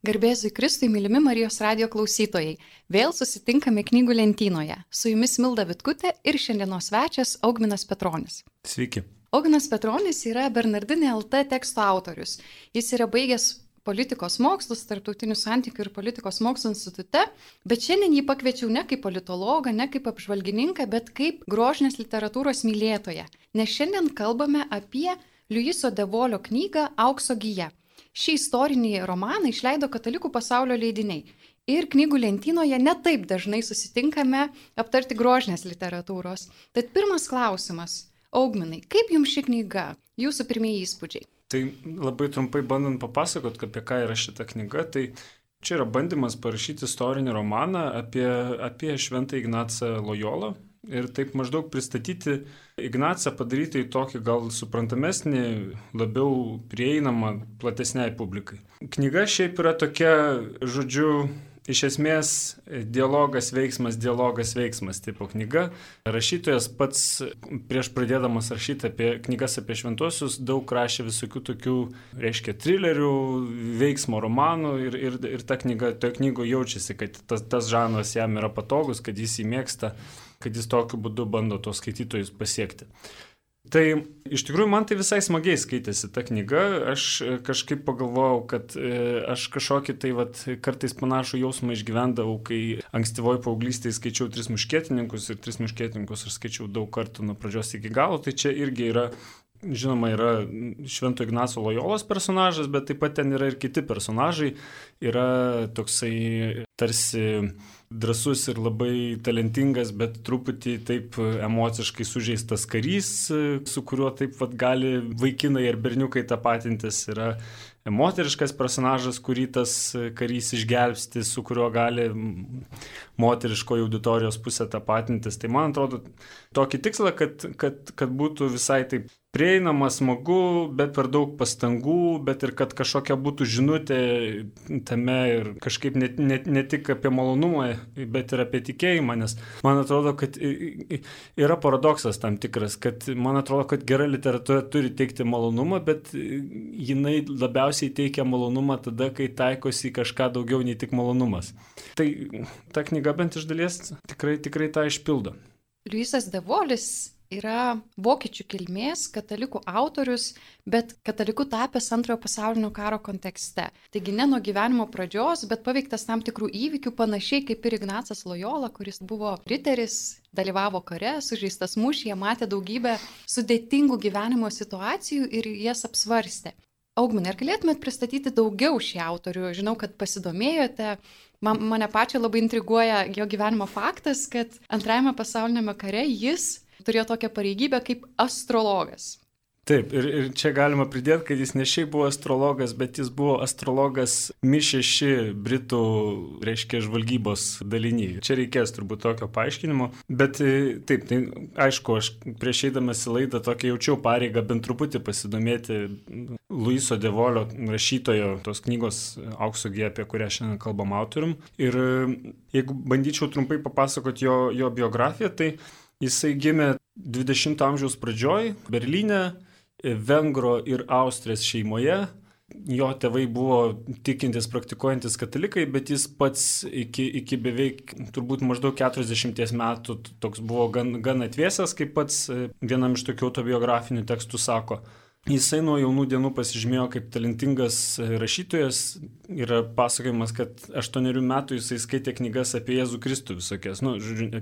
Garbėzui Kristui, mylimi Marijos radio klausytojai. Vėl susitinkame knygų lentynoje. Su jumis Milda Vitkutė ir šiandienos svečias Augminas Petronis. Sveiki. Augminas Petronis yra Bernardinė LT teksto autorius. Jis yra baigęs politikos mokslus, tarptautinių santykių ir politikos mokslų institute, bet šiandien jį pakviečiau ne kaip politologą, ne kaip apžvalgininką, bet kaip grožinės literatūros mylėtoją. Nes šiandien kalbame apie Liujiso Devolio knygą Aukso gyja. Šį istorinį romaną išleido katalikų pasaulio leidiniai. Ir knygų lentynoje netaip dažnai susitinkame aptarti grožinės literatūros. Tad pirmas klausimas. Augminai, kaip jums ši knyga? Jūsų pirmieji įspūdžiai? Tai labai trumpai bandant papasakot, apie ką yra šita knyga, tai čia yra bandymas parašyti istorinį romaną apie, apie Šventą Ignacą Lojolą, ir taip maždaug pristatyti Ignacą, padaryti į tokį gal suprantamesnį, labiau prieinamą platesniai publikai. Knyga šiaip yra tokia, žodžiu, iš esmės dialogas, veiksmas, dialogas, veiksmas tipo knyga. Rašytojas pats prieš pradėdamas rašyti apie knygas apie šventuosius daug rašė visokių tokių, reiškia, trilerių, veiksmo romanų ir, ir, ir ta knyga, toje knygoje jaučiasi, kad tas, tas žanras jam yra patogus, kad jis jį mėgsta kad jis tokiu būdu bando tos skaitytojus pasiekti. Tai iš tikrųjų man tai visai smagiai skaitėsi ta knyga, aš kažkaip pagalvojau, kad e, aš kažkokį tai vat, kartais panašų jausmą išgyvendavau, kai ankstyvoji paauglystėje skaičiau tris muškietininkus ir tris muškietininkus aš skaičiau daug kartų nuo pradžios iki galo, tai čia irgi yra Žinoma, yra Švento Ignaco Lojolos personažas, bet taip pat ten yra ir kiti personažai. Yra toksai tarsi drasus ir labai talentingas, bet truputį taip emociškai sužeistas karys, su kuriuo taip pat gali vaikinai ir berniukai tapatintis. Yra moteriškas personažas, kurį tas karys išgelbsti, su kuriuo gali moteriškoji auditorijos pusė tapatintis. Tai man atrodo tokį tikslą, kad, kad, kad būtų visai taip prieinama, smagu, bet per daug pastangų, bet ir kad kažkokia būtų žinutė tame ir kažkaip ne, ne, ne tik apie malonumą, bet ir apie tikėjimą, nes man atrodo, kad yra paradoksas tam tikras, kad man atrodo, kad gera literatūra turi teikti malonumą, bet jinai labiausiai teikia malonumą tada, kai taikosi kažką daugiau nei tik malonumas. Tai ta knyga bent iš dalies tikrai, tikrai tą išpildo. Liujisas Devolis yra vokiečių kilmės katalikų autorius, bet kataliku tapęs antrojo pasaulinio karo kontekste. Taigi ne nuo gyvenimo pradžios, bet paveiktas tam tikrų įvykių, panašiai kaip ir Ignacas Lojola, kuris buvo riteris, dalyvavo kare, sužeistas mūšyje, matė daugybę sudėtingų gyvenimo situacijų ir jas apsvarstė. Augminai, ar galėtumėt pristatyti daugiau šį autorių? Žinau, kad pasidomėjote. Man, mane pačią labai intriguoja jo gyvenimo faktas, kad antrajame pasaulinėme kare jis turėjo tokią pareigybę kaip astrologas. Taip, ir, ir čia galima pridėti, kad jis ne šiaip buvo astrologas, bet jis buvo astrologas Mi6 Britų, reiškia, žvalgybos daliniai. Čia reikės turbūt tokio paaiškinimo. Bet e, taip, tai aišku, aš prieš eidamas į laidą tokia jaučiau pareigą bent truputį pasidomėti Luiso Devolio rašytojo tos knygos Aukso G, apie kurią šiandien kalbam autorium. Ir e, jeigu bandyčiau trumpai papasakoti jo, jo biografiją, tai Jisai gimė 20 amžiaus pradžioj Berlyne, Vengro ir Austrės šeimoje. Jo tėvai buvo tikintis, praktikuojantis katalikai, bet jis pats iki, iki beveik turbūt maždaug 40 metų toks buvo gan, gan atvėsęs, kaip pats vienam iš tokių autobiografinių tekstų sako. Jisai nuo jaunų dienų pasižymėjo kaip talentingas rašytojas. Yra pasakojimas, kad aštuonerių metų jisai skaitė knygas apie Jėzų Kristų visokias. Nu,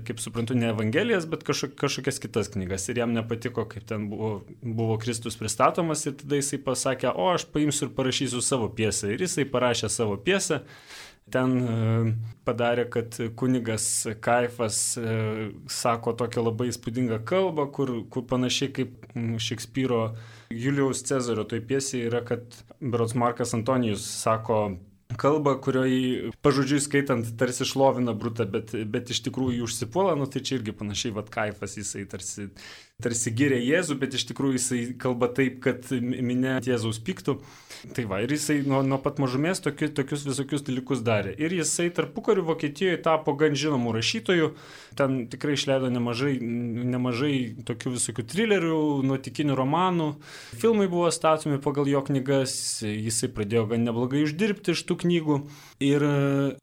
kaip suprantu, ne Evangelijas, bet kažkokias kitas knygas. Ir jam nepatiko, kaip ten buvo, buvo Kristus pristatomas. Ir tada jisai pasakė, o aš paimsiu ir parašysiu savo piesą. Ir jisai parašė savo piesą. Ten e, padarė, kad kunigas Kaifas e, sako tokią labai įspūdingą kalbą, kur, kur panašiai kaip Šekspyro Julijaus Cezario toj piesiai yra, kad Berots Markas Antonijus sako kalbą, kurioje pažodžiui skaitant tarsi šlovina brutą, bet, bet iš tikrųjų užsipuola, nu tai čia irgi panašiai, vad Kaifas jisai tarsi tarsi giria Jėzų, bet iš tikrųjų jisai kalba taip, kad minė Jėzaus piktų. Tai va, ir jisai nuo, nuo pat mažumės tokiu, tokius visokius dalykus darė. Ir jisai tarpukariu Vokietijoje tapo gan žinomų rašytojų, ten tikrai išleido nemažai, nemažai tokių visokių trilerių, nuotikinių romanų. Filmai buvo statomi pagal jo knygas, jisai pradėjo gan neblogai uždirbti iš tų knygų. Ir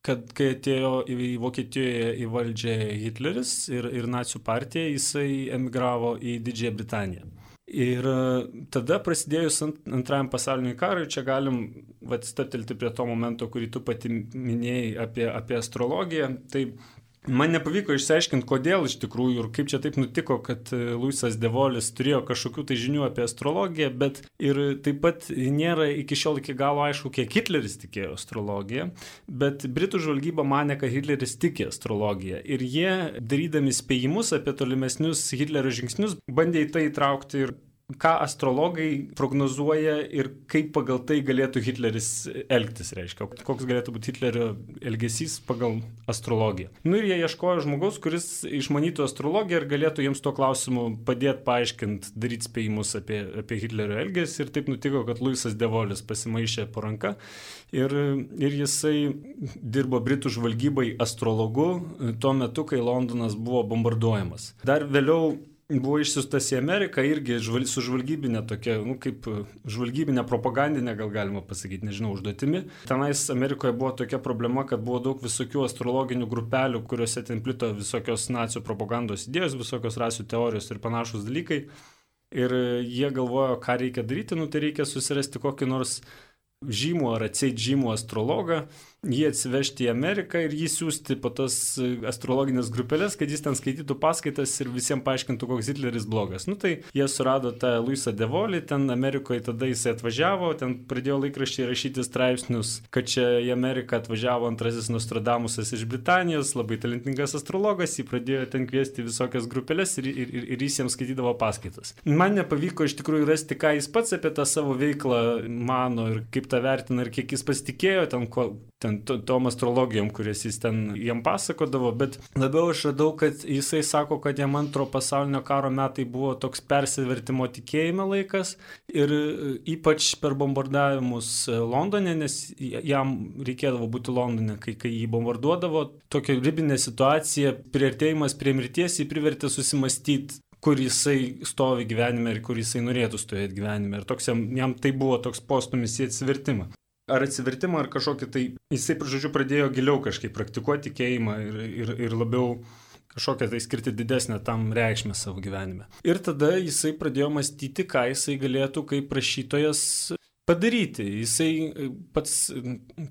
kad kai atėjo į Vokietijoje į valdžią Hitleris ir, ir nacijų partija, jisai emigravo į Didžiąją Britaniją. Ir e, tada prasidėjus antrajam pasauliniui karui, čia galim atstatelti prie to momento, kurį tu pati minėjai apie, apie astrologiją. Tai man nepavyko išsiaiškinti, kodėl iš tikrųjų ir kaip čia taip nutiko, kad e, Luisas Devolis turėjo kažkokių tai žinių apie astrologiją, bet ir taip pat nėra iki šiol iki galo aišku, kiek Hitleris tikėjo astrologiją, bet Britų žvalgyba mane, kad Hitleris tiki astrologiją. Ir jie, darydami spėjimus apie tolimesnius Hitlerio žingsnius, bandė į tai įtraukti ir ką astrologai prognozuoja ir kaip pagal tai galėtų Hitleris elgtis, reiškia, koks galėtų būti Hitlerio elgesys pagal astrologiją. Nu ir jie ieškojo žmogaus, kuris išmanytų astrologiją ir galėtų jiems tuo klausimu padėti paaiškinti, daryti spėjimus apie, apie Hitlerio elgesį ir taip nutiko, kad Luisas Devolis pasimaišė po ranka ir, ir jisai dirbo Britų žvalgybai astrologu tuo metu, kai Londonas buvo bombarduojamas. Dar vėliau buvo išsiustas į Ameriką irgi žval, su žvalgybinė tokia, nu, kaip žvalgybinė propagandinė, gal galima pasakyti, nežinau, užduotimi. Tenais Amerikoje buvo tokia problema, kad buvo daug visokių astrologinių grupelių, kuriuose ten plito visokios nacijų propagandos idėjos, visokios rasių teorijos ir panašus dalykai. Ir jie galvojo, ką reikia daryti, nu tai reikia susirasti kokį nors žymų ar atseit žymų astrologą, jį atsivežti į Ameriką ir jį siūsti po tas astrologinės grupelės, kad jis ten skaitytų paskaitas ir visiems paaiškintų, koks Hitleris blogas. Nu tai jie surado tą Luisą Devolį, ten Amerikoje tada jisai atvažiavo, ten pradėjo laikraščiai rašyti straipsnius, kad čia į Ameriką atvažiavo antrasis Nostradamusas iš Britanijos, labai talentingas astrologas, jį pradėjo ten kviesti visokias grupelės ir, ir, ir, ir jis jiems skaitydavo paskaitas. Man nepavyko iš tikrųjų rasti, ką jis pats apie tą savo veiklą mano ir kaip tą vertina ir kiek jis pasitikėjo ten, ko, ten tom astrologijom, kurias jis ten jam pasakodavo, bet labiau aš radau, kad jisai sako, kad jam antro pasaulinio karo metai buvo toks persivertimo tikėjime laikas ir ypač per bombardavimus Londone, nes jam reikėdavo būti Londone, kai, kai jį bombarduodavo, tokia ribinė situacija, prieartėjimas prie mirties jį privertė susimastyti kur jisai stovi gyvenime ir kur jisai norėtų stovėti gyvenime. Ir toks jam, jam tai buvo toks postumis į atsivertimą. Ar atsivertimą, ar kažkokį tai, jisai, žodžiu, pradėjo giliau kažkaip praktikuoti tikėjimą ir, ir, ir labiau kažkokią tai skirti didesnę tam reikšmę savo gyvenime. Ir tada jisai pradėjo mąstyti, ką jisai galėtų kaip prašytojas padaryti. Jisai pats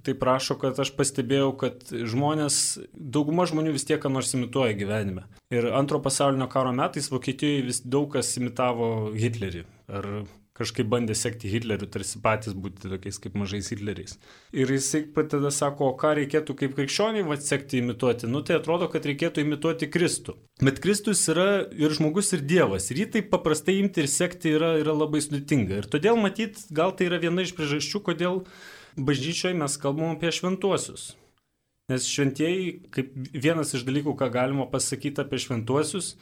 taip prašo, kad aš pastebėjau, kad žmonės, dauguma žmonių vis tiek ką nors imituoja gyvenime. Ir antro pasaulinio karo metais Vokietijoje vis daug kas imitavo Hitlerį. Ar kažkaip bandė sekti Hitleriu, tarsi patys būti tokiais kaip mažais Hitleriais. Ir jisai tada sako, o ką reikėtų kaip krikščioniai va sekti imituoti? Nu tai atrodo, kad reikėtų imituoti Kristų. Bet Kristus yra ir žmogus, ir Dievas. Ir jį taip paprastai imti ir sekti yra, yra labai sudėtinga. Ir todėl matyt, gal tai yra viena iš priežasčių, kodėl bažnyčioje mes kalbam apie šventuosius. Nes šventieji, kaip vienas iš dalykų, ką galima pasakyti apie šventuosius,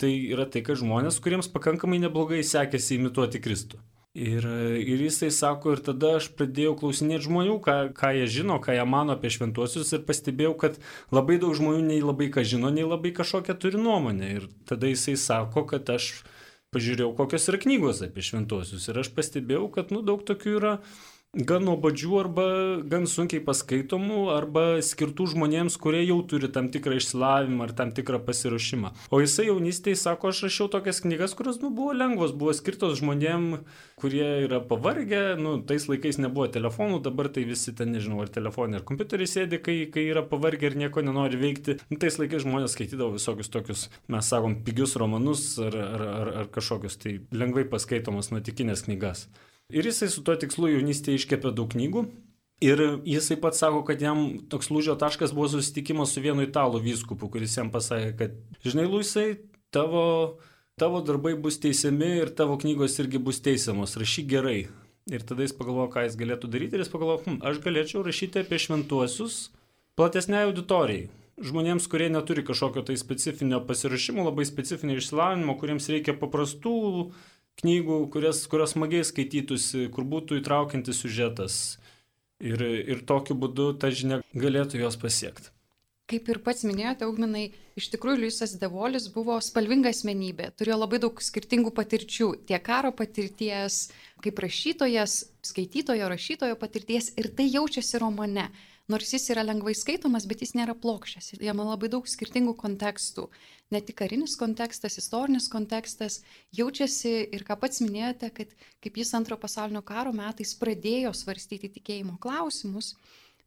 tai yra tai, kad žmonės, kuriems pakankamai neblogai sekėsi imituoti Kristų. Ir, ir jisai sako, ir tada aš pradėjau klausinėti žmonių, ką, ką jie žino, ką jie mano apie šventuosius ir pastebėjau, kad labai daug žmonių nei labai ką žino, nei labai kažkokią turi nuomonę. Ir tada jisai sako, kad aš pažiūrėjau, kokios yra knygos apie šventuosius ir aš pastebėjau, kad nu, daug tokių yra gan nuobodžių arba gan sunkiai paskaitomų arba skirtų žmonėms, kurie jau turi tam tikrą išsilavimą ar tam tikrą pasiruošimą. O jisai jaunystėje sako, aš rašiau tokias knygas, kurios nu, buvo lengvos, buvo skirtos žmonėm, kurie yra pavargę, nu, tais laikais nebuvo telefonų, dabar tai visi ten, nežinau, ar telefonai, ar kompiuteriai sėdi, kai, kai yra pavargę ir nieko nenori veikti. Nu, tais laikais žmonės skaitydavo visokius tokius, mes sakom, pigius romanus ar, ar, ar, ar kažkokius tai lengvai paskaitomas nuotikinės knygas. Ir jisai su tuo tikslu jaunystėje iškepė daug knygų. Ir jisai pats sako, kad jam toks lūžio taškas buvo susitikimas su vienu italų vyskupu, kuris jam pasakė, kad, žinai, Luisai, tavo, tavo darbai bus teisiami ir tavo knygos irgi bus teisiamos, rašyk gerai. Ir tada jis pagalvojo, ką jis galėtų daryti ir jis pagalvojo, hm, aš galėčiau rašyti apie šventuosius platesnei auditorijai. žmonėms, kurie neturi kažkokio tai specifinio pasirašymo, labai specifinio išsilavinimo, kuriems reikia paprastų knygų, kurias, kurios smagiai skaitytųsi, kur būtų įtraukiantis siužetas. Ir, ir tokiu būdu ta žinia galėtų jos pasiekti. Kaip ir pats minėjote, Augminai, iš tikrųjų Liujisas Devolis buvo spalvinga asmenybė, turėjo labai daug skirtingų patirčių, tiek karo patirties, kaip rašytojas, skaitytojo, rašytojo patirties ir tai jaučiasi romane. Nors jis yra lengvai skaitomas, bet jis nėra plokščias, jame labai daug skirtingų kontekstų. Ne tik karinis kontekstas, istorinis kontekstas, jaučiasi ir ką pats minėjote, kad kaip jis antro pasaulinio karo metais pradėjo svarstyti tikėjimo klausimus,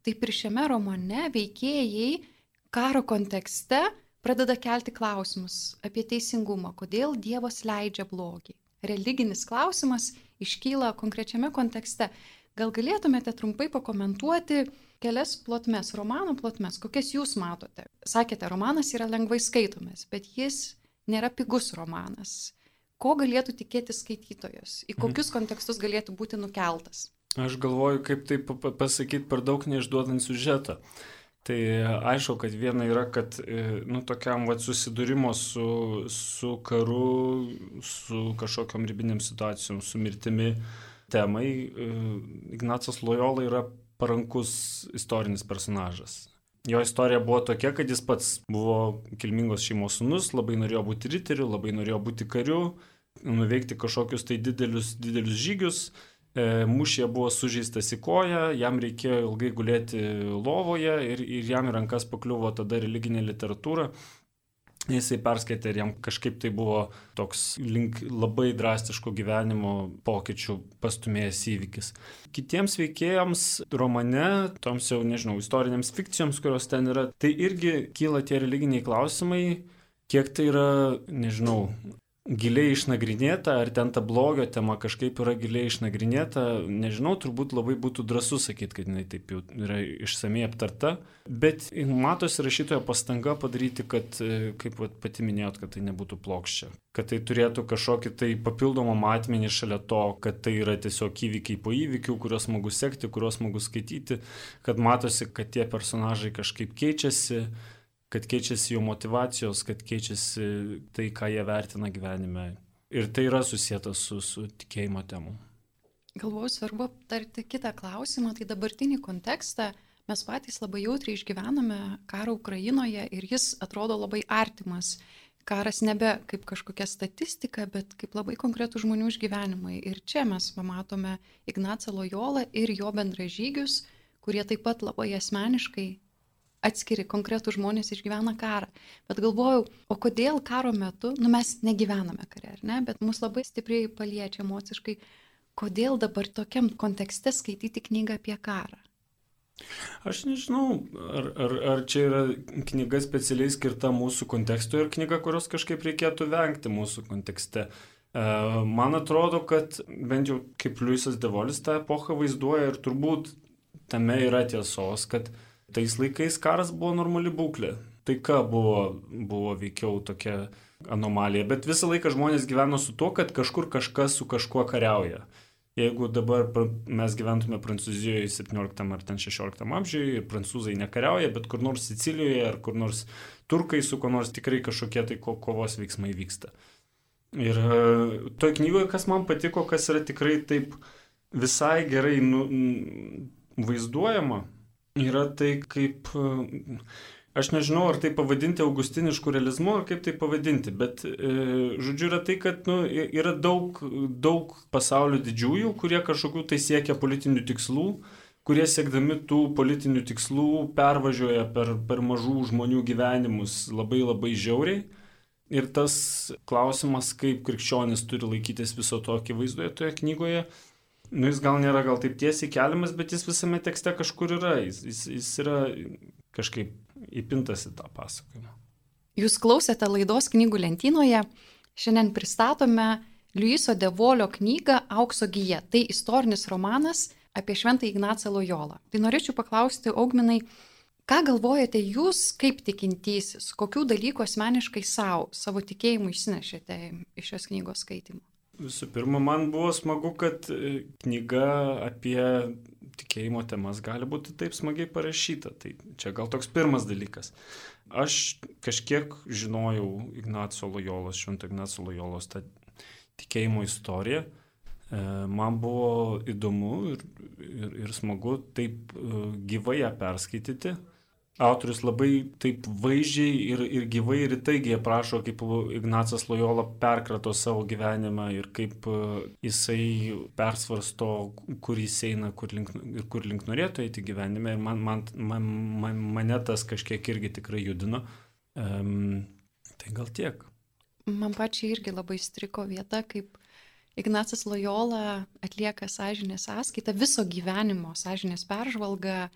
taip ir šiame romane veikėjai karo kontekste pradeda kelti klausimus apie teisingumą, kodėl Dievas leidžia blogį. Religinis klausimas iškyla konkrečiame kontekste. Gal galėtumėte trumpai pakomentuoti kelias plotmes, romano plotmes, kokias jūs matote? Sakėte, romanas yra lengvai skaitomas, bet jis nėra pigus romanas. Ko galėtų tikėti skaitytojas? Į mhm. kokius kontekstus galėtų būti nukeltas? Aš galvoju, kaip tai pasakyti per daug neišduodant sužetą. Tai aišku, kad viena yra, kad e, nu, tokiam vat, susidūrimo su, su karu, su kažkokiam ribiniam situacijom, su mirtimi temai, e, Ignacas Lojola yra parankus istorinis personažas. Jo istorija buvo tokia, kad jis pats buvo kilmingos šeimos sunus, labai norėjo būti riteriu, labai norėjo būti kariu, nuveikti kažkokius tai didelius, didelius žygius, E, Mūšė buvo sužeistas į koją, jam reikėjo ilgai gulėti lovoje ir, ir jam į rankas pakliuvo tada religinė literatūra. Jisai perskaitė ir jam kažkaip tai buvo toks link labai drastiško gyvenimo pokyčių pastumėjęs įvykis. Kitiems veikėjams romane, toms jau nežinau, istorinėms fikcijoms, kurios ten yra, tai irgi kyla tie religiniai klausimai, kiek tai yra, nežinau, giliai išnagrinėta, ar ten ta blogio tema kažkaip yra giliai išnagrinėta, nežinau, turbūt labai būtų drąsu sakyti, kad jinai taip jau yra išsamei aptarta, bet matosi rašytojo pastanga padaryti, kad, kaip pati minėjot, kad tai nebūtų plokščia, kad tai turėtų kažkokį tai papildomą matmenį šalia to, kad tai yra tiesiog įvykiai po įvykių, kuriuos smagu sekti, kuriuos smagu skaityti, kad matosi, kad tie personažai kažkaip keičiasi kad keičiasi jų motivacijos, kad keičiasi tai, ką jie vertina gyvenime. Ir tai yra susijęta su, su tikėjimo temu. Galvoju, svarbu aptarti kitą klausimą, tai dabartinį kontekstą mes patys labai jautriai išgyvename karą Ukrainoje ir jis atrodo labai artimas. Karas nebe kaip kažkokia statistika, bet kaip labai konkretų žmonių išgyvenimai. Ir čia mes pamatome Ignacą Lojolą ir jo bendražygius, kurie taip pat labai asmeniškai atskiri konkretų žmonės išgyvena karą. Bet galvojau, o kodėl karo metu, nu mes negyvename kare, ar ne, bet mus labai stipriai paliečia emociškai, kodėl dabar tokiam kontekste skaityti knygą apie karą. Aš nežinau, ar, ar, ar čia yra knyga specialiai skirta mūsų kontekstui ir knyga, kurios kažkaip reikėtų vengti mūsų kontekste. E, man atrodo, kad bent jau kaip Liujisas Devolis tą epochą vaizduoja ir turbūt tame yra tiesos, kad uh, Tais laikais karas buvo normali būklė. Taika buvo, buvo veikiau tokia anomalija, bet visą laiką žmonės gyveno su tuo, kad kažkur kažkas su kažkuo kariauja. Jeigu dabar mes gyventume Prancūzijoje 17 ar 16 amžiuje ir prancūzai nekariauja, bet kur nors Sicilijoje ar kur nors turkai su kuo nors tikrai kažkokie tai ko, kovos veiksmai vyksta. Ir e, toje knygoje, kas man patiko, kas yra tikrai taip visai gerai nu, vaizduojama, yra tai kaip, aš nežinau, ar tai pavadinti augustinišku realizmu, ar kaip tai pavadinti, bet e, žodžiu yra tai, kad nu, yra daug, daug pasaulio didžiųjų, kurie kažkokių tai siekia politinių tikslų, kurie siekdami tų politinių tikslų pervažiuoja per, per mažų žmonių gyvenimus labai labai žiauriai. Ir tas klausimas, kaip krikščionis turi laikytis viso to akivaizdoje toje knygoje, Nu, jis gal nėra gal taip tiesiai keliamas, bet jis visame tekste kažkur yra. Jis, jis, jis yra kažkaip įpintas į tą pasakojimą. Jūs klausėte laidos knygų lentynoje. Šiandien pristatome Luiso Devolio knygą Aukso gyja. Tai istorinis romanas apie Šventą Ignacą Lojolą. Tai norėčiau paklausti, Augminai, ką galvojate jūs kaip tikintysis, kokių dalykų asmeniškai savo, savo tikėjimu išsinešėte iš šios knygos skaitimų? Visų pirma, man buvo smagu, kad e, knyga apie tikėjimo temas gali būti taip smagiai parašyta. Tai čia gal toks pirmas dalykas. Aš kažkiek žinojau Ignacio Lojolos, Švento Ignacio Lojolos tą tikėjimo istoriją. E, man buvo įdomu ir, ir, ir smagu taip e, gyvai ją perskaityti autorius labai taip vaizdžiai ir, ir gyvai ir taigiai aprašo, kaip Ignacas Lojola perkrato savo gyvenimą ir kaip e, jisai persvarsto, kur jis eina kur link, ir kur link norėtų eiti gyvenime. Ir man, man, man, man, mane tas kažkiek irgi tikrai judino. Um, tai gal tiek. Man pačiai irgi labai striko vieta, kaip Ignacas Lojola atlieka sąžinės sąskaitą, viso gyvenimo sąžinės peržvalgą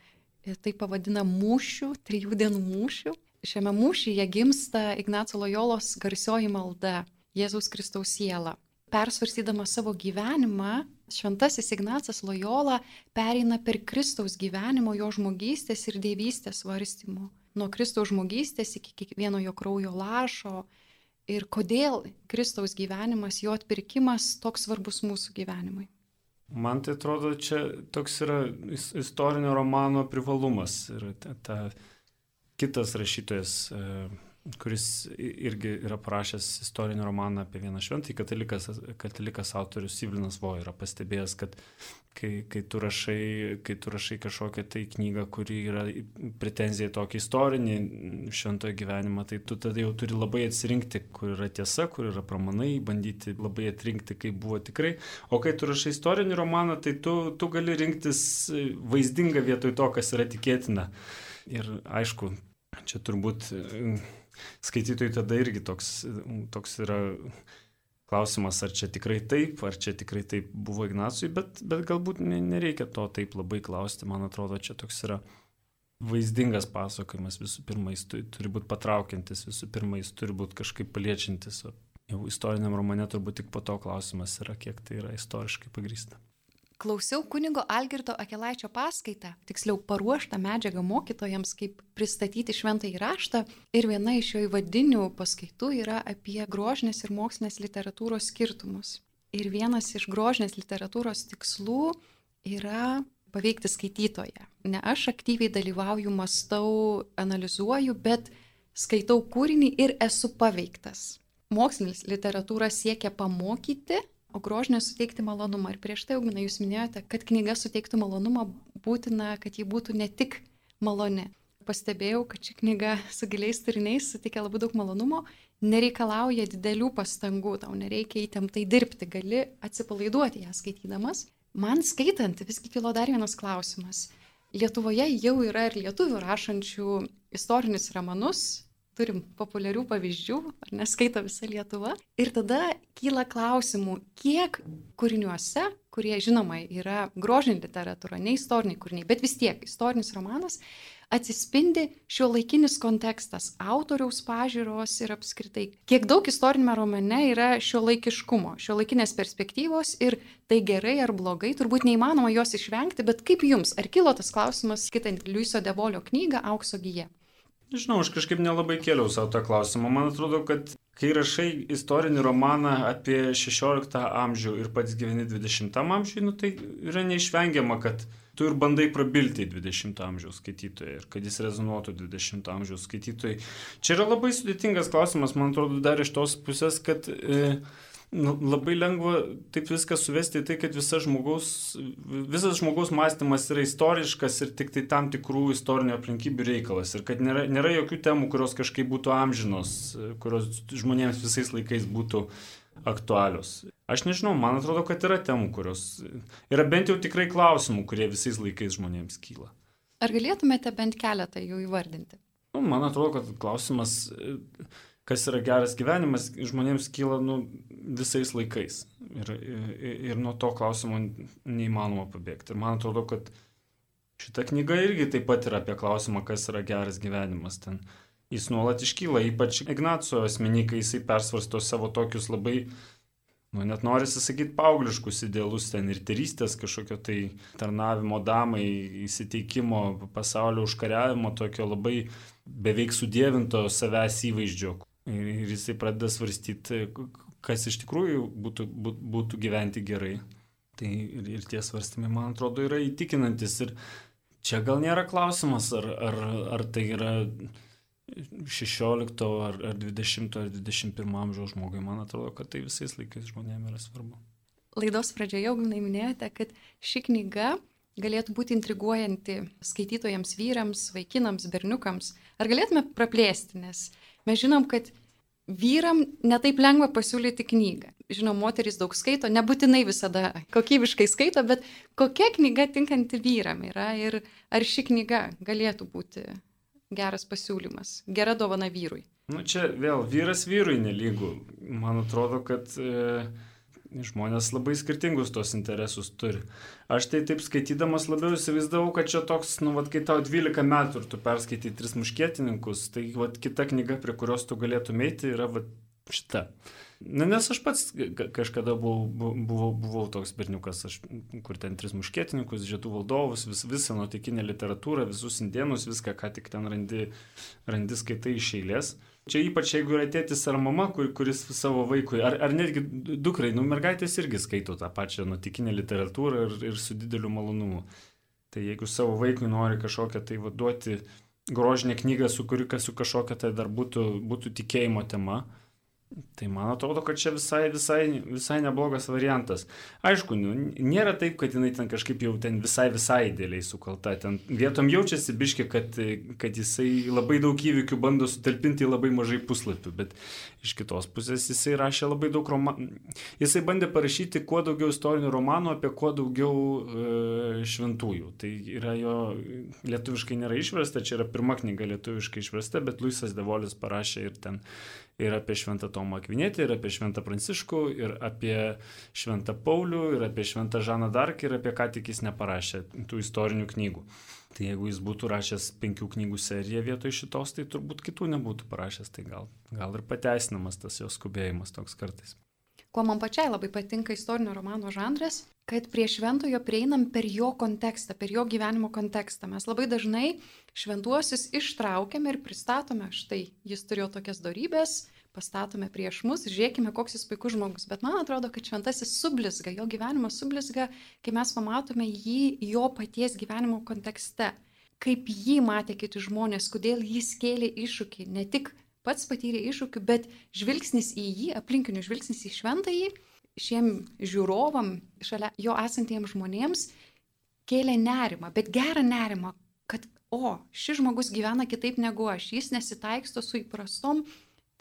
tai pavadina mūšių, trijų dienų mūšių. Šiame mūšyje gimsta Ignaco Lojolos garsioji malda Jėzaus Kristaus siela. Persvarstydama savo gyvenimą, šventasis Ignacas Lojola pereina per Kristaus gyvenimo, jo žmogystės ir dievystės svarstymų. Nuo Kristaus žmogystės iki kiekvieno jo kraujo lašo. Ir kodėl Kristaus gyvenimas, jo atpirkimas toks svarbus mūsų gyvenimui. Man tai atrodo, čia toks yra istorinio romano privalumas. Ir ta, ta kitas rašytojas, e, kuris irgi yra parašęs istorinį romaną apie vieną šventąjį katalikas, katalikas autorius Sivlinas Vo yra pastebėjęs, kad kai, kai, tu rašai, kai tu rašai kažkokią tai knygą, kuri yra pretenzija į tokį istorinį šventojo gyvenimą, tai tu tada jau turi labai atsirinkti, kur yra tiesa, kur yra pramanai, bandyti labai atrinkti, kaip buvo tikrai. O kai tu rašai istorinį romaną, tai tu, tu gali rinktis vaizdingą vietoj to, kas yra tikėtina. Ir aišku, čia turbūt skaitytojai tada irgi toks, toks yra klausimas, ar čia tikrai taip, ar čia tikrai taip buvo Ignacui, bet, bet galbūt nereikia to taip labai klausti. Man atrodo, čia toks yra vaizdingas pasakojimas. Visų pirma, jis turi būti patraukiantis, visų pirma, jis turi būti kažkaip paliečiantis. O jau istoriniam romane turbūt tik po to klausimas yra, kiek tai yra istoriškai pagrįsta. Klausiau kunigo Algirto Akelaičio paskaitą, tiksliau paruoštą medžiagą mokytojams, kaip pristatyti šventąjį raštą. Ir viena iš jo įvadinių paskaitų yra apie grožinės ir mokslinės literatūros skirtumus. Ir vienas iš grožinės literatūros tikslų yra paveikti skaitytoją. Ne aš aktyviai dalyvauju, mastau, analizuoju, bet skaitau kūrinį ir esu paveiktas. Mokslinis literatūra siekia pamokyti, o grožinė suteikti malonumą. Ir prieš tai, Ugna, jūs minėjote, kad knyga suteiktų malonumą, būtina, kad ji būtų ne tik maloni. Pastebėjau, kad ši knyga su giliais turiniais suteikia labai daug malonumo, nereikalauja didelių pastangų, tau nereikia įtemptai dirbti, gali atsipalaiduoti ją skaitydamas. Man skaitant visgi kilo dar vienas klausimas. Lietuvoje jau yra ir lietuvių rašančių istorinius romanus, turim populiarių pavyzdžių, neskaito visa Lietuva. Ir tada kyla klausimų, kiek kūriniuose, kurie žinoma yra grožinė literatūra, ne istoriniai kūriniai, bet vis tiek istorinis romanas, atsispindi šio laikinis kontekstas, autoriaus pažiūros ir apskritai. Kiek daug istorinėme romane yra šio laikiškumo, šio laikinės perspektyvos ir tai gerai ar blogai, turbūt neįmanoma jos išvengti, bet kaip jums, ar kilo tas klausimas, skaitant Liuiso Devolio knygą Aukso gyje? Nežinau, aš kažkaip nelabai kėliau savo tą klausimą. Man atrodo, kad kai rašai istorinį romaną apie 16 amžių ir pats gyveni 20 amžiui, nu, tai yra neišvengiama, kad tu ir bandai prabilti į 20 amžiaus skaitytoją ir kad jis rezonuotų 20 amžiaus skaitytojai. Čia yra labai sudėtingas klausimas, man atrodo, dar iš tos pusės, kad e, nu, labai lengva taip viską suvesti į tai, kad visa žmogaus, visas žmogaus mąstymas yra istoriškas ir tik tai tam tikrų istorinių aplinkybių reikalas. Ir kad nėra, nėra jokių temų, kurios kažkaip būtų amžinos, kurios žmonėms visais laikais būtų aktualios. Aš nežinau, man atrodo, kad yra temų, kurios yra bent jau tikrai klausimų, kurie visais laikais žmonėms kyla. Ar galėtumėte bent keletą jų įvardinti? Nu, man atrodo, kad klausimas kas yra geras gyvenimas, žmonėms kyla nu, visais laikais. Ir, ir, ir nuo to klausimo neįmanoma pabėgti. Ir man atrodo, kad šita knyga irgi taip pat yra apie klausimą, kas yra geras gyvenimas. Ten jis nuolat iškyla, ypač Ignaco asmenikai, jisai persvarsto savo tokius labai, nu net norisi sakyti, paaugliškus idealus ten ir terystės kažkokio tai tarnavimo damai, įsiteikimo, pasaulio užkariavimo, tokio labai beveik sudėvinto savęs įvaizdžio, Ir jisai pradeda svarstyti, kas iš tikrųjų būtų, būtų gyventi gerai. Tai ir, ir tie svarstymai, man atrodo, yra įtikinantis. Ir čia gal nėra klausimas, ar, ar, ar tai yra 16 ar, ar 20 ar 21 amžiaus žmogui. Man atrodo, kad tai visais laikais žmonėms yra svarbu. Laidos pradžioje jau minėjote, kad ši knyga galėtų būti intriguojanti skaitytojams vyrams, vaikinams, berniukams. Ar galėtume praplėsti, nes mes žinom, kad vyram netaip lengva pasiūlyti knygą. Žinom, moteris daug skaito, nebūtinai visada kokybiškai skaito, bet kokia knyga tinkanti vyram yra ir ar ši knyga galėtų būti geras pasiūlymas, gera dovana vyrui. Nu čia vėl vyras vyrui nelygų. Man atrodo, kad e, žmonės labai skirtingus tos interesus turi. Aš tai taip skaitydamas labiau įsivaizdavau, kad čia toks, nu, vad, kai tau 12 metų ir tu perskaitai tris muškietininkus, tai vad, kita knyga, prie kurios tu galėtum eiti, yra vad, šita. Na, nes aš pats kažkada buvau, buvau, buvau toks berniukas, aš, kur ten tris muškietininkus, žietų valdovus, vis, visą nuotikinę literatūrą, visus indienus, viską, ką tik ten randi, randi skaitai iš eilės. Čia ypač jeigu yra tėtis ar mama, kur, kuris savo vaikui, ar, ar netgi dukrai, nu mergaitės irgi skaito tą pačią nuotikinę literatūrą ir, ir su dideliu malonumu. Tai jeigu savo vaikui nori kažkokią tai vaduoti grožinę knygą, su kuri su kažkokia tai dar būtų, būtų tikėjimo tema, Tai man atrodo, kad čia visai, visai, visai neblogas variantas. Aišku, nu, nėra taip, kad jinai ten kažkaip jau ten visai, visai dėliai sukalta. Ten vietom jaučiasi biški, kad, kad jisai labai daug įvykių bando sutalpinti į labai mažai puslapių, bet iš kitos pusės jisai rašė labai daug romanų. Jisai bandė parašyti kuo daugiau istorinių romanų apie kuo daugiau e, šventųjų. Tai yra jo, lietuviškai nėra išversta, čia yra pirma knyga lietuviškai išversta, bet Luisas Devolis parašė ir ten ir apie Šventą Tomą Akvinėtį, ir apie Šventą Pranciškų, ir apie Šventą Paulių, ir apie Šventą Žaną Dark, ir apie ką tik jis neparašė tų istorinių knygų. Tai jeigu jis būtų rašęs penkių knygų seriją vietoj šitos, tai turbūt kitų nebūtų parašęs, tai gal, gal ir pateisinamas tas jo skubėjimas toks kartais. Kuo man pačiai labai patinka istorinio romano žanras, kad prie šventojo prieinam per jo kontekstą, per jo gyvenimo kontekstą. Mes labai dažnai šventuosius ištraukiame ir pristatome, štai jis turėjo tokias darybės, pastatome prieš mus, žiūrėkime, koks jis puikus žmogus. Bet man atrodo, kad šventasis sublisga, jo gyvenimas sublisga, kai mes pamatome jį jo paties gyvenimo kontekste. Kaip jį matė kiti žmonės, kodėl jis kėlė iššūkį, ne tik pats patyrė iššūkių, bet žvilgsnis į jį, aplinkinių žvilgsnis į šventąjį, šiem žiūrovam, šalia jo esantiems žmonėms kėlė nerimą, bet gerą nerimą, kad, o, šis žmogus gyvena kitaip negu aš, jis nesitaiksto su įprastom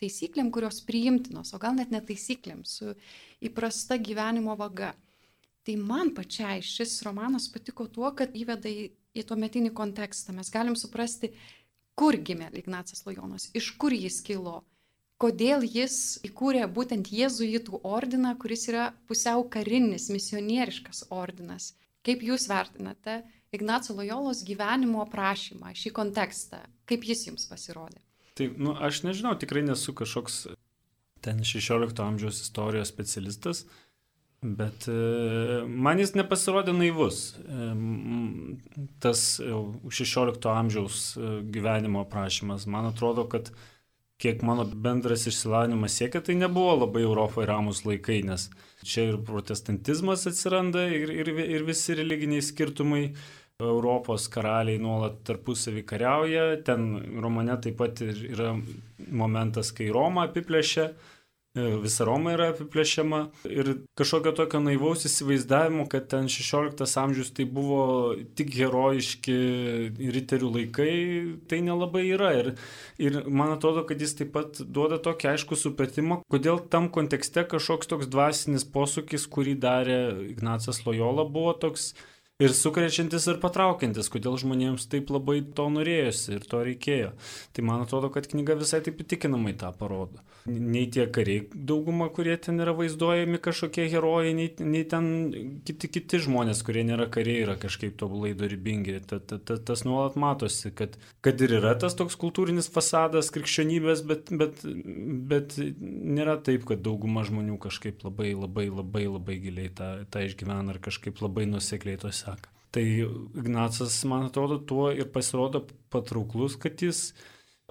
taisyklėm, kurios priimtinos, o gal net netaisyklėm, su įprasta gyvenimo vaga. Tai man pačiai šis romanas patiko tuo, kad įveda į, į tuo metinį kontekstą. Mes galim suprasti, kur gimė Ignacas Lojonas, iš kur jis kilo, kodėl jis įkūrė būtent Jėzuitų ordiną, kuris yra pusiau karinis, misionieriškas ordinas. Kaip jūs vertinate Ignaco Lojolos gyvenimo aprašymą, šį kontekstą, kaip jis jums pasirodė? Tai, nu, aš nežinau, tikrai nesu kažkoks ten 16 amžiaus istorijos specialistas, bet e, man jis nepasirodė naivus. E, tas 16 amžiaus e, gyvenimo aprašymas, man atrodo, kad kiek mano bendras išsilavinimas siekia, tai nebuvo labai Europoje ramus laikai, nes čia ir protestantizmas atsiranda ir, ir, ir visi religiniai skirtumai Europos karaliai nuolat tarpusavį kariauja, ten romane taip pat yra momentas, kai Roma apiplėšia, visa Roma yra apiplėšiama ir kažkokio tokio naivaus įsivaizdavimo, kad ten 16 amžius tai buvo tik herojiški riterių laikai, tai nelabai yra. Ir, ir man atrodo, kad jis taip pat duoda tokį aišku supratimą, kodėl tam kontekste kažkoks toks dvasinis posūkis, kurį darė Ignacas Lojola, buvo toks ir sukrečiantis ir patraukiantis, kodėl žmonėms taip labai to norėjosi ir to reikėjo. Tai man atrodo, kad knyga visai taip įtikinamai tą parodo. Nei tie kariai dauguma, kurie ten yra vaizduojami kažkokie herojai, nei, nei ten kiti, kiti žmonės, kurie nėra kariai, yra kažkaip tobulai dorybingi. Ta, ta, ta, tas nuolat matosi, kad, kad ir yra tas toks kultūrinis fasadas krikščionybės, bet, bet, bet nėra taip, kad dauguma žmonių kažkaip labai, labai, labai, labai giliai tą, tą išgyvena ar kažkaip labai nusekliai to seka. Tai Ignacas, man atrodo, tuo ir pasirodo patrauklus, kad jis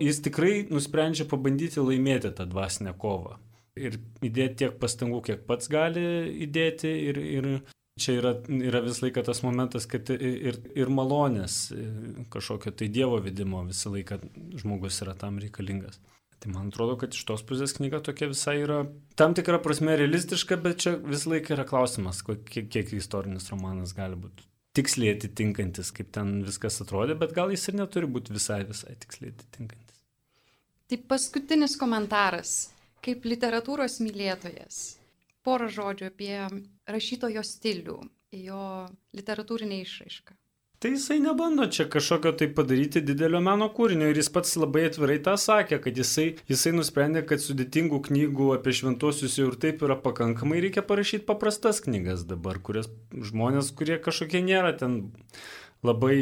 jis tikrai nusprendžia pabandyti laimėti tą dvasinę kovą. Ir įdėti tiek pastangų, kiek pats gali įdėti ir, ir Čia yra, yra vis laiką tas momentas, kad ir, ir malonės, kažkokio tai Dievo vidimo visą laiką žmogus yra tam reikalingas. Tai man atrodo, kad iš tos pusės knyga tokia visai yra tam tikra prasme realistiška, bet čia visą laiką yra klausimas, kiek, kiek istorinis romanas gali būti tiksliai atitinkantis, kaip ten viskas atrodė, bet gal jis ir neturi būti visai, visai tiksliai atitinkantis. Tai paskutinis komentaras, kaip literatūros mylėtojas porą žodžių apie rašytojo stilių, jo literatūrinę išraišką. Tai jisai nebando čia kažkokio tai padaryti didelio meno kūrinio ir jis pats labai atvirai tą sakė, kad jisai, jisai nusprendė, kad sudėtingų knygų apie šventuosius jau ir taip yra pakankamai, reikia parašyti paprastas knygas dabar, kurias žmonės, kurie kažkokie nėra ten labai,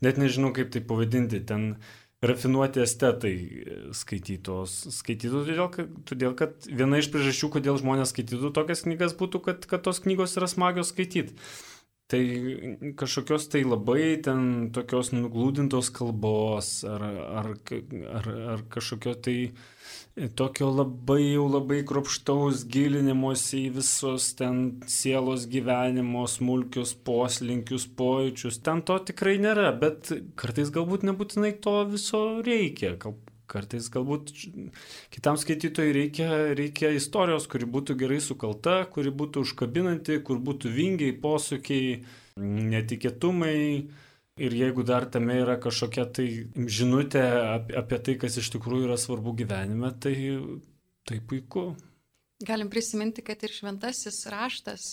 net nežinau kaip tai pavadinti, ten rafinuoti estetai skaitytos. Skaitytų todėl kad, todėl, kad viena iš priežasčių, kodėl žmonės skaitytų tokias knygas, būtų, kad, kad tos knygos yra smagios skaityti. Tai kažkokios tai labai ten tokios nuglūdintos kalbos ar, ar, ar, ar kažkokio tai tokio labai jau labai kropštaus gilinimosi į visos ten sielos gyvenimo smulkius poslinkius, pojūčius. Ten to tikrai nėra, bet kartais galbūt nebūtinai to viso reikia. Kartais galbūt kitam skaitytojui reikia, reikia istorijos, kuri būtų gerai sukalta, kuri būtų užkabinanti, kur būtų vingiai, posūkiai, netikėtumai Ir jeigu dar tame yra kažkokia tai žinutė apie, apie tai, kas iš tikrųjų yra svarbu gyvenime, tai, tai puiku. Galim prisiminti, kad ir šventasis raštas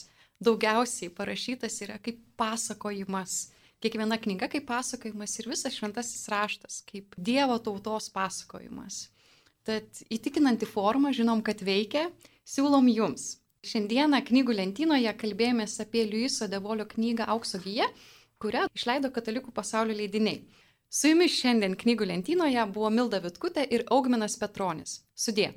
daugiausiai parašytas yra kaip pasakojimas. Kiekviena knyga kaip pasakojimas ir visas šventasis raštas kaip Dievo tautos pasakojimas. Tad įtikinanti forma, žinom, kad veikia, siūlom jums. Šiandieną knygų lentynoje kalbėjomės apie Liujiso Devolio knygą Aukso gyje kurią išleido Katalikų pasaulio leidiniai. Su jumis šiandien knygų lentynoje buvo Milda Vitkutė ir Augminas Petronis. Sudė.